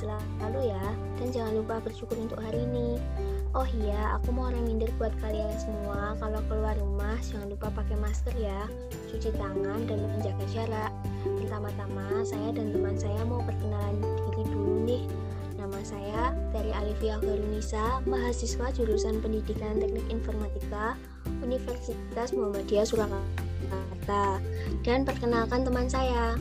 selalu ya Dan jangan lupa bersyukur untuk hari ini Oh iya, aku mau reminder buat kalian semua Kalau keluar rumah jangan lupa pakai masker ya Cuci tangan dan menjaga jarak Pertama-tama saya dan teman saya mau perkenalan diri dulu nih Nama saya dari Alifia Garunisa, mahasiswa jurusan Pendidikan Teknik Informatika Universitas Muhammadiyah Surakarta. Dan perkenalkan teman saya.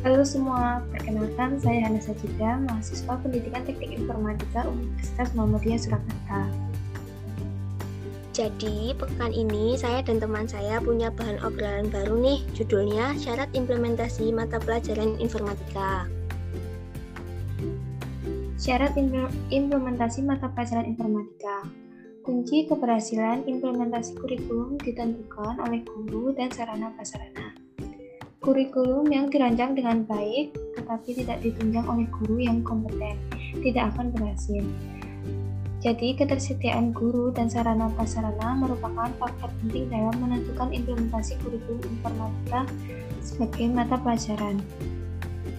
Halo semua, perkenalkan saya Hana Sajida, mahasiswa Pendidikan Teknik Informatika Universitas Muhammadiyah Surakarta. Jadi, pekan ini saya dan teman saya punya bahan obrolan baru nih, judulnya Syarat Implementasi Mata Pelajaran Informatika. Syarat implementasi mata pelajaran informatika. Kunci keberhasilan implementasi kurikulum ditentukan oleh guru dan sarana prasarana. Kurikulum yang dirancang dengan baik tetapi tidak ditunjang oleh guru yang kompeten tidak akan berhasil. Jadi, ketersediaan guru dan sarana prasarana merupakan faktor penting dalam menentukan implementasi kurikulum informatika sebagai mata pelajaran.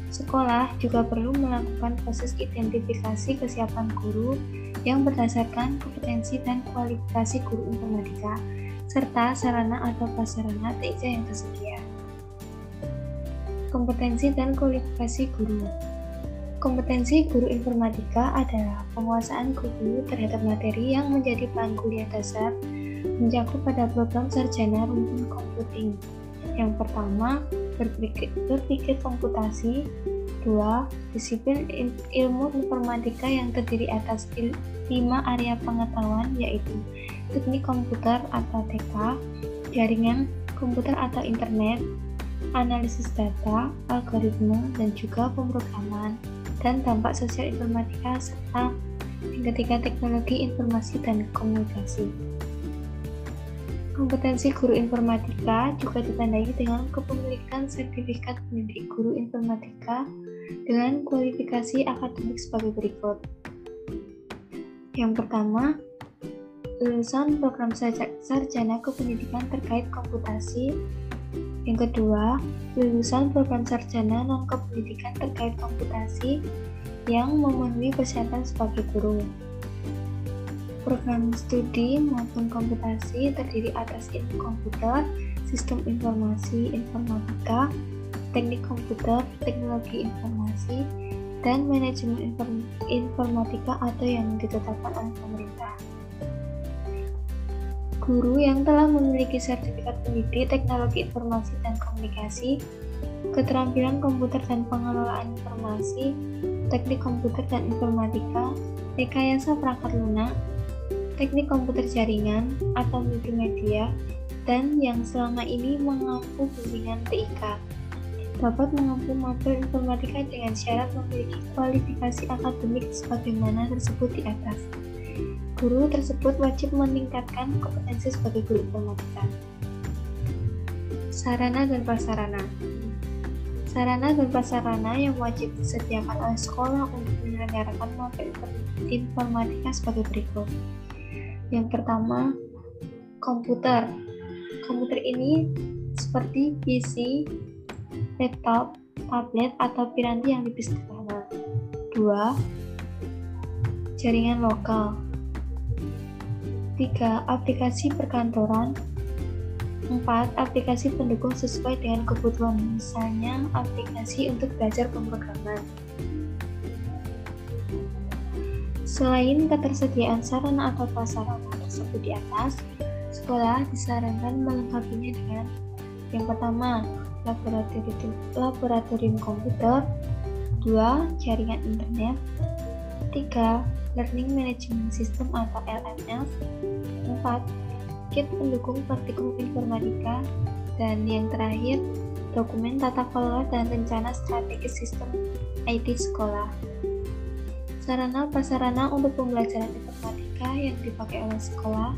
Sekolah juga perlu melakukan proses identifikasi kesiapan guru yang berdasarkan kompetensi dan kualifikasi guru informatika, serta sarana atau prasarana yang tersedia. Kompetensi dan kualifikasi guru Kompetensi guru informatika adalah penguasaan guru terhadap materi yang menjadi bahan kuliah dasar mencakup pada program sarjana rumpun komputing. Yang pertama, berpikir, berpikir komputasi, Dua, disiplin ilmu informatika yang terdiri atas lima area pengetahuan yaitu teknik komputer atau TK, jaringan komputer atau internet, analisis data, algoritma, dan juga pemrograman, dan dampak sosial informatika serta yang ketiga teknologi informasi dan komunikasi. Kompetensi guru informatika juga ditandai dengan kepemilikan sertifikat pendidik guru informatika dengan kualifikasi akademik sebagai berikut. Yang pertama, lulusan program sarjana kependidikan terkait komputasi. Yang kedua, lulusan program sarjana non kependidikan terkait komputasi yang memenuhi persyaratan sebagai guru. Program studi maupun komputasi terdiri atas ilmu komputer, sistem informasi informatika, teknik komputer, teknologi informasi, dan manajemen inform informatika atau yang ditetapkan oleh pemerintah. Guru yang telah memiliki sertifikat pendidik teknologi informasi dan komunikasi, keterampilan komputer dan pengelolaan informasi, teknik komputer dan informatika, rekayasa perangkat lunak, teknik komputer jaringan atau multimedia, dan yang selama ini mengampu bimbingan TIK dapat mengampu materi informatika dengan syarat memiliki kualifikasi akademik sebagaimana tersebut di atas. Guru tersebut wajib meningkatkan kompetensi sebagai guru informatika. Sarana dan prasarana Sarana dan prasarana yang wajib disediakan oleh sekolah untuk menyelenggarakan materi informatika sebagai berikut. Yang pertama, komputer. Komputer ini seperti PC, laptop, tablet, atau piranti yang lebih sederhana. 2. Jaringan lokal 3. Aplikasi perkantoran 4. Aplikasi pendukung sesuai dengan kebutuhan, misalnya aplikasi untuk belajar pemrograman. Selain ketersediaan sarana atau prasarana tersebut di atas, sekolah disarankan melengkapinya dengan yang pertama, laboratorium, laboratorium komputer, 2. jaringan internet, 3. learning management system atau LMS, 4. kit pendukung praktikum informatika, dan yang terakhir, dokumen tata kelola dan rencana strategis sistem IT sekolah. Sarana prasarana untuk pembelajaran informatika yang dipakai oleh sekolah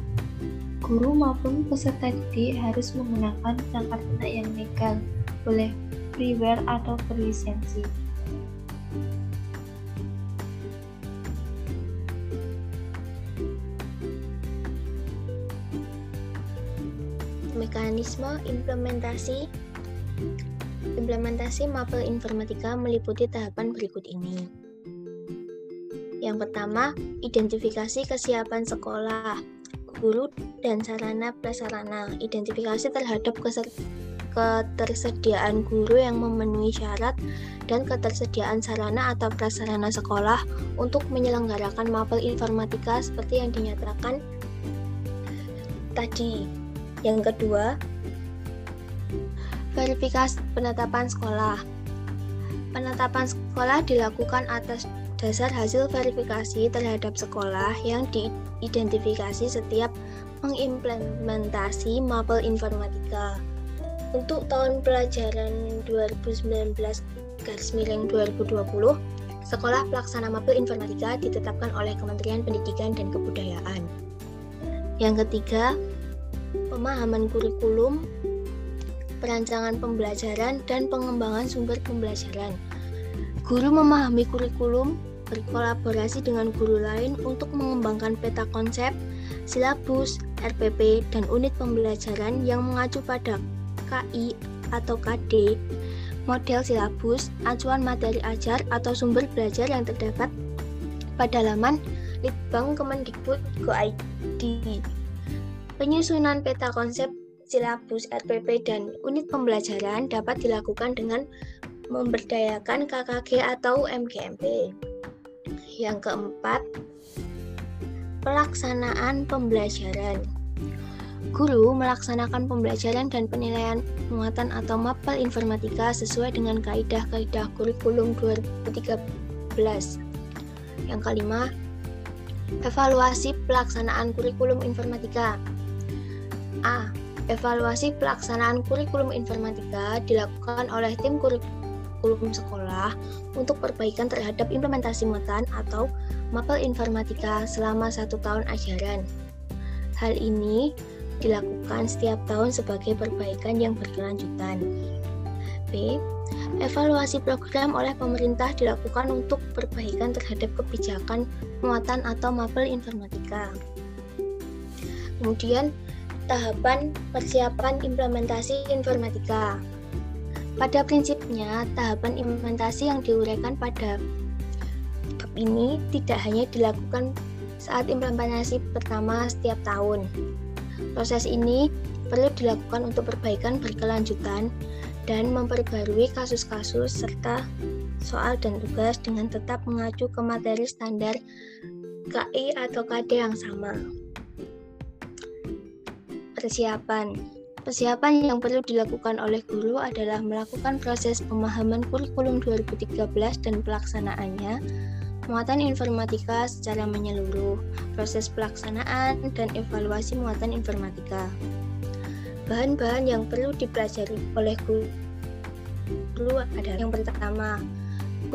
Guru maupun peserta didik harus menggunakan perangkat lunak yang legal, boleh freeware atau berlisensi. Mekanisme implementasi Implementasi mapel informatika meliputi tahapan berikut ini. Yang pertama, identifikasi kesiapan sekolah, guru, dan sarana prasarana. Identifikasi terhadap ketersediaan guru yang memenuhi syarat dan ketersediaan sarana atau prasarana sekolah untuk menyelenggarakan mapel informatika seperti yang dinyatakan tadi. Yang kedua, verifikasi penetapan sekolah. Penetapan sekolah dilakukan atas dasar hasil verifikasi terhadap sekolah yang diidentifikasi setiap mengimplementasi mapel informatika. Untuk tahun pelajaran 2019 garis miring 2020, sekolah pelaksana mapel informatika ditetapkan oleh Kementerian Pendidikan dan Kebudayaan. Yang ketiga, pemahaman kurikulum, perancangan pembelajaran, dan pengembangan sumber pembelajaran. Guru memahami kurikulum, berkolaborasi dengan guru lain untuk mengembangkan peta konsep, silabus, RPP, dan unit pembelajaran yang mengacu pada KI atau KD, model silabus, acuan materi ajar atau sumber belajar yang terdapat pada laman Litbang Kemendikbud Go.id. Penyusunan peta konsep silabus RPP dan unit pembelajaran dapat dilakukan dengan memberdayakan KKG atau MGMP. Yang keempat, pelaksanaan pembelajaran. Guru melaksanakan pembelajaran dan penilaian muatan atau mapel informatika sesuai dengan kaidah-kaidah kurikulum 2013. Yang kelima, Evaluasi pelaksanaan kurikulum informatika. A. Evaluasi pelaksanaan kurikulum informatika dilakukan oleh tim kurikulum sekolah untuk perbaikan terhadap implementasi muatan atau mapel informatika selama satu tahun ajaran. Hal ini dilakukan setiap tahun sebagai perbaikan yang berkelanjutan. B. Evaluasi program oleh pemerintah dilakukan untuk perbaikan terhadap kebijakan muatan atau mapel informatika. Kemudian, tahapan persiapan implementasi informatika. Pada prinsipnya, tahapan implementasi yang diuraikan pada bab ini tidak hanya dilakukan saat implementasi pertama setiap tahun. Proses ini perlu dilakukan untuk perbaikan berkelanjutan dan memperbarui kasus-kasus serta soal dan tugas dengan tetap mengacu ke materi standar KI atau KD yang sama. Persiapan Persiapan yang perlu dilakukan oleh guru adalah melakukan proses pemahaman kurikulum 2013 dan pelaksanaannya, muatan informatika secara menyeluruh, proses pelaksanaan, dan evaluasi muatan informatika. Bahan-bahan yang perlu dipelajari oleh guru adalah yang pertama,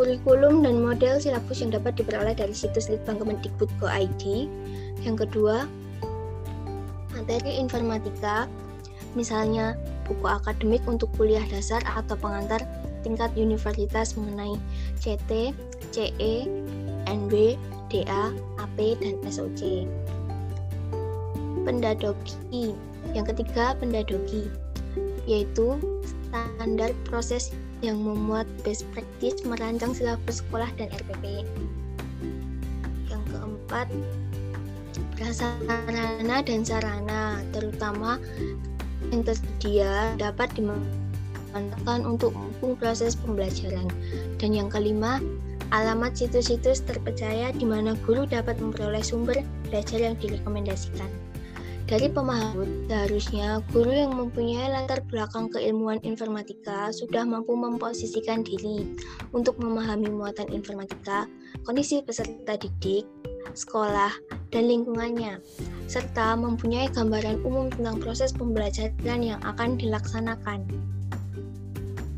kurikulum dan model silabus yang dapat diperoleh dari situs Litbang Kemendikbud Go.id. Yang kedua, materi informatika, misalnya buku akademik untuk kuliah dasar atau pengantar tingkat universitas mengenai CT, CE, NB, DA, AP, dan SOC. Pendadoki yang ketiga, pendadogi, yaitu standar proses yang memuat best practice merancang silabus sekolah dan RPP. Yang keempat, prasarana dan sarana, terutama yang tersedia dapat dimanfaatkan untuk mendukung proses pembelajaran. Dan yang kelima, alamat situs-situs terpercaya di mana guru dapat memperoleh sumber belajar yang direkomendasikan. Dari pemahaman, seharusnya guru yang mempunyai latar belakang keilmuan informatika sudah mampu memposisikan diri untuk memahami muatan informatika, kondisi peserta didik, sekolah, dan lingkungannya, serta mempunyai gambaran umum tentang proses pembelajaran yang akan dilaksanakan.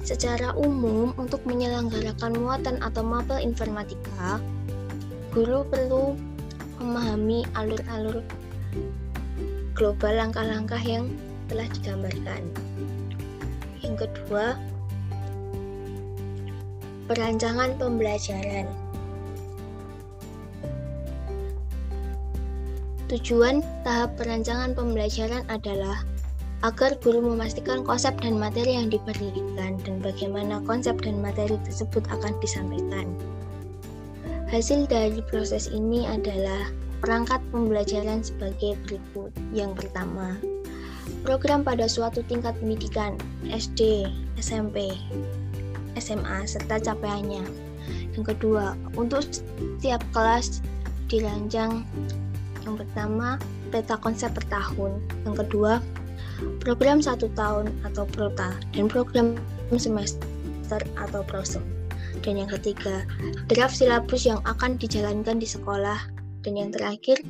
Secara umum, untuk menyelenggarakan muatan atau mapel informatika, guru perlu memahami alur-alur global langkah-langkah yang telah digambarkan. Yang kedua, perancangan pembelajaran. Tujuan tahap perancangan pembelajaran adalah agar guru memastikan konsep dan materi yang diberikan dan bagaimana konsep dan materi tersebut akan disampaikan. Hasil dari proses ini adalah perangkat pembelajaran sebagai berikut. Yang pertama, program pada suatu tingkat pendidikan SD, SMP, SMA, serta capaiannya. Yang kedua, untuk setiap kelas dirancang yang pertama, peta konsep per tahun. Yang kedua, program satu tahun atau prota, dan program semester atau prosem. Dan yang ketiga, draft silabus yang akan dijalankan di sekolah. Dan yang terakhir,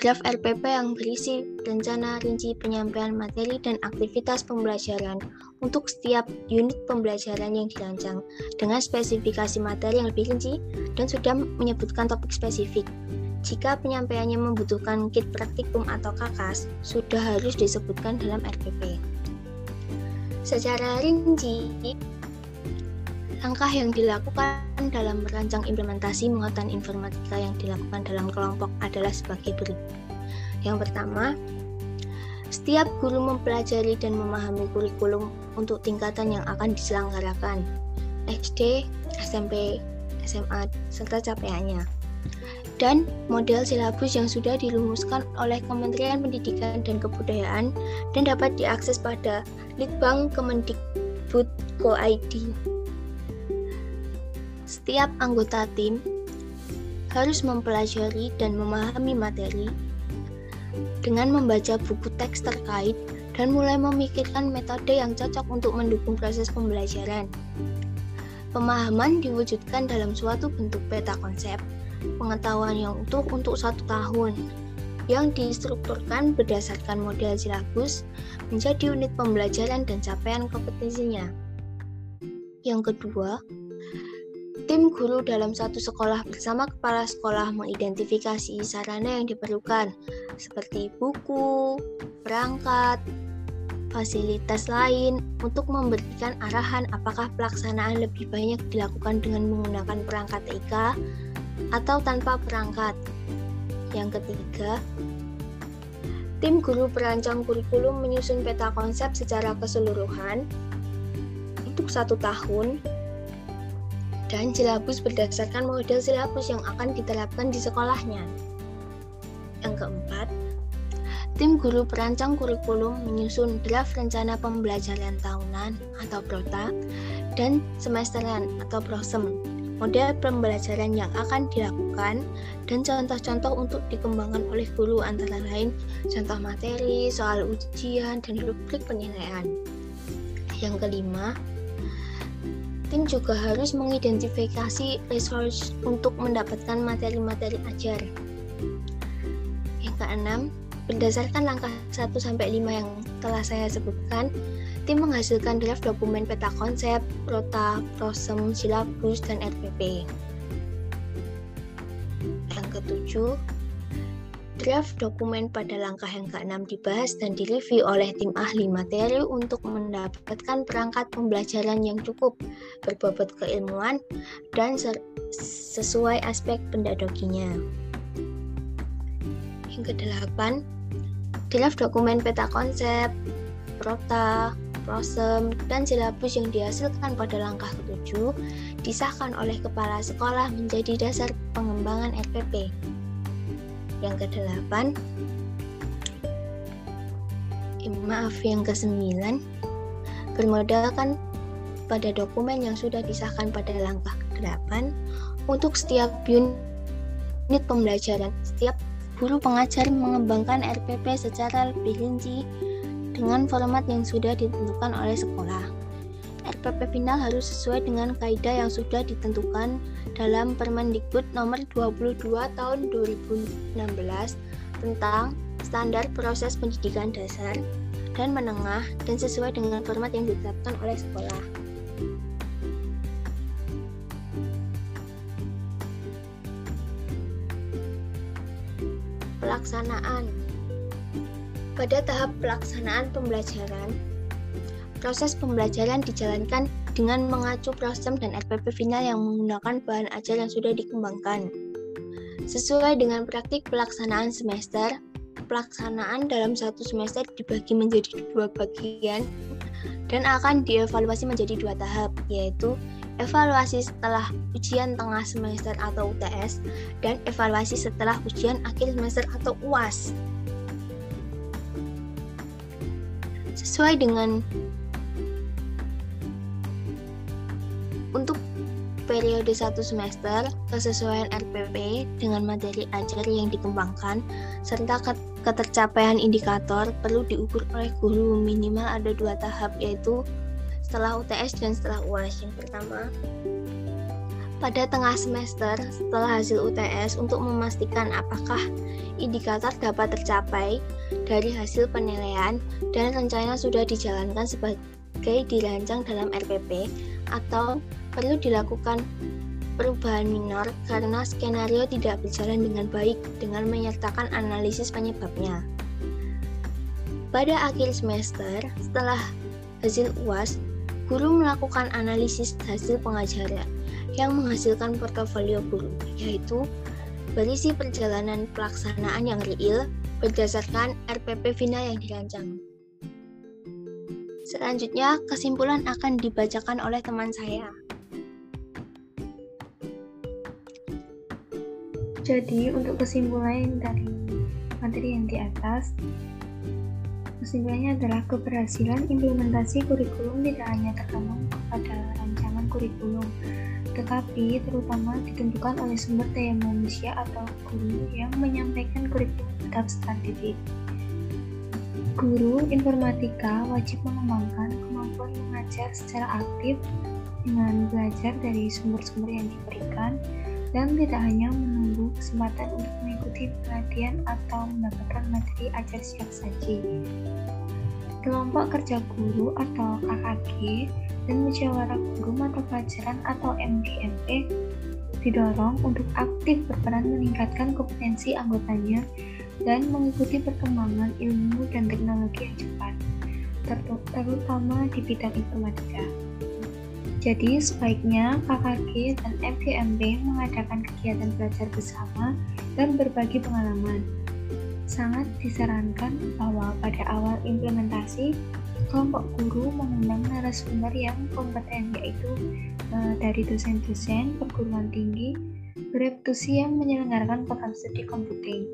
draft RPP yang berisi rencana rinci penyampaian materi dan aktivitas pembelajaran untuk setiap unit pembelajaran yang dirancang dengan spesifikasi materi yang lebih rinci dan sudah menyebutkan topik spesifik. Jika penyampaiannya membutuhkan kit praktikum atau kakas, sudah harus disebutkan dalam RPP. Secara rinci, langkah yang dilakukan dalam merancang implementasi muatan informatika yang dilakukan dalam kelompok adalah sebagai berikut. Yang pertama, setiap guru mempelajari dan memahami kurikulum untuk tingkatan yang akan diselenggarakan, SD, SMP, SMA, serta capaiannya dan model silabus yang sudah dirumuskan oleh Kementerian Pendidikan dan Kebudayaan dan dapat diakses pada Litbang Kemendikbud.go.id. Setiap anggota tim harus mempelajari dan memahami materi dengan membaca buku teks terkait dan mulai memikirkan metode yang cocok untuk mendukung proses pembelajaran. Pemahaman diwujudkan dalam suatu bentuk peta konsep pengetahuan yang utuh untuk satu tahun yang distrukturkan berdasarkan model silabus menjadi unit pembelajaran dan capaian kompetensinya. Yang kedua, tim guru dalam satu sekolah bersama kepala sekolah mengidentifikasi sarana yang diperlukan seperti buku, perangkat, fasilitas lain untuk memberikan arahan apakah pelaksanaan lebih banyak dilakukan dengan menggunakan perangkat TK atau tanpa perangkat. Yang ketiga, tim guru perancang kurikulum menyusun peta konsep secara keseluruhan untuk satu tahun dan silabus berdasarkan model silabus yang akan diterapkan di sekolahnya. Yang keempat, tim guru perancang kurikulum menyusun draft rencana pembelajaran tahunan atau prota dan semesteran atau prosem model pembelajaran yang akan dilakukan, dan contoh-contoh untuk dikembangkan oleh guru antara lain contoh materi, soal ujian, dan rubrik penilaian. Yang kelima, tim juga harus mengidentifikasi resource untuk mendapatkan materi-materi ajar. Yang keenam, berdasarkan langkah 1 sampai 5 yang telah saya sebutkan, Tim menghasilkan draft dokumen peta konsep, prota, prosem, silabus, dan RPP. Yang ketujuh, draft dokumen pada langkah yang keenam dibahas dan direview oleh tim ahli materi untuk mendapatkan perangkat pembelajaran yang cukup, berbobot keilmuan, dan sesuai aspek pendadokinya. Yang kedelapan, draft dokumen peta konsep, prota, prosem, dan silabus yang dihasilkan pada langkah ketujuh disahkan oleh kepala sekolah menjadi dasar pengembangan RPP. Yang kedelapan, eh, maaf yang kesembilan, bermodalkan pada dokumen yang sudah disahkan pada langkah ke-8 untuk setiap unit pembelajaran. Setiap guru pengajar mengembangkan RPP secara lebih rinci dengan format yang sudah ditentukan oleh sekolah. RPP final harus sesuai dengan kaidah yang sudah ditentukan dalam Permendikbud nomor 22 tahun 2016 tentang standar proses pendidikan dasar dan menengah dan sesuai dengan format yang ditetapkan oleh sekolah. Pelaksanaan pada tahap pelaksanaan pembelajaran, proses pembelajaran dijalankan dengan mengacu prosem dan RPP final yang menggunakan bahan ajar yang sudah dikembangkan. Sesuai dengan praktik pelaksanaan semester, pelaksanaan dalam satu semester dibagi menjadi dua bagian dan akan dievaluasi menjadi dua tahap, yaitu evaluasi setelah ujian tengah semester atau UTS dan evaluasi setelah ujian akhir semester atau UAS. Sesuai dengan untuk periode satu semester, kesesuaian RPP dengan materi ajar yang dikembangkan, serta ketercapaian indikator perlu diukur oleh guru minimal ada dua tahap yaitu setelah UTS dan setelah UAS. Yang pertama, pada tengah semester setelah hasil UTS untuk memastikan apakah indikator dapat tercapai dari hasil penilaian dan rencana sudah dijalankan sebagai dirancang dalam RPP atau perlu dilakukan perubahan minor karena skenario tidak berjalan dengan baik dengan menyertakan analisis penyebabnya. Pada akhir semester, setelah hasil UAS, guru melakukan analisis hasil pengajaran yang menghasilkan portofolio guru, yaitu berisi perjalanan pelaksanaan yang real berdasarkan RPP final yang dirancang. Selanjutnya, kesimpulan akan dibacakan oleh teman saya. Jadi, untuk kesimpulan dari materi yang di atas, kesimpulannya adalah keberhasilan implementasi kurikulum tidak hanya tergantung pada rancangan kurikulum, tetapi terutama ditentukan oleh sumber daya manusia atau guru yang menyampaikan kurikulum tetap strategik. Guru informatika wajib mengembangkan kemampuan mengajar secara aktif dengan belajar dari sumber-sumber yang diberikan dan tidak hanya menunggu kesempatan untuk mengikuti pelatihan atau mendapatkan materi ajar siap saji. Kelompok kerja guru atau KKG dan musyawarah guru mata pelajaran atau MGMP didorong untuk aktif berperan meningkatkan kompetensi anggotanya dan mengikuti perkembangan ilmu dan teknologi yang cepat, terutama di bidang informatika. Jadi sebaiknya KKG dan MGMB mengadakan kegiatan belajar bersama dan berbagi pengalaman. Sangat disarankan bahwa pada awal implementasi, kelompok guru mengundang narasumber yang kompeten yaitu e, dari dosen-dosen perguruan tinggi, bereptusi yang menyelenggarakan program studi komputing.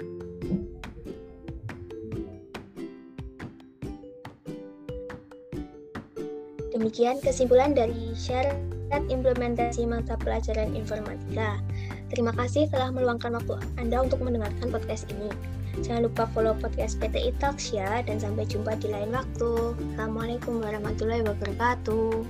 Demikian kesimpulan dari syarat implementasi mata pelajaran informatika. Terima kasih telah meluangkan waktu Anda untuk mendengarkan podcast ini. Jangan lupa follow podcast PTI Talks ya, dan sampai jumpa di lain waktu. Assalamualaikum warahmatullahi wabarakatuh.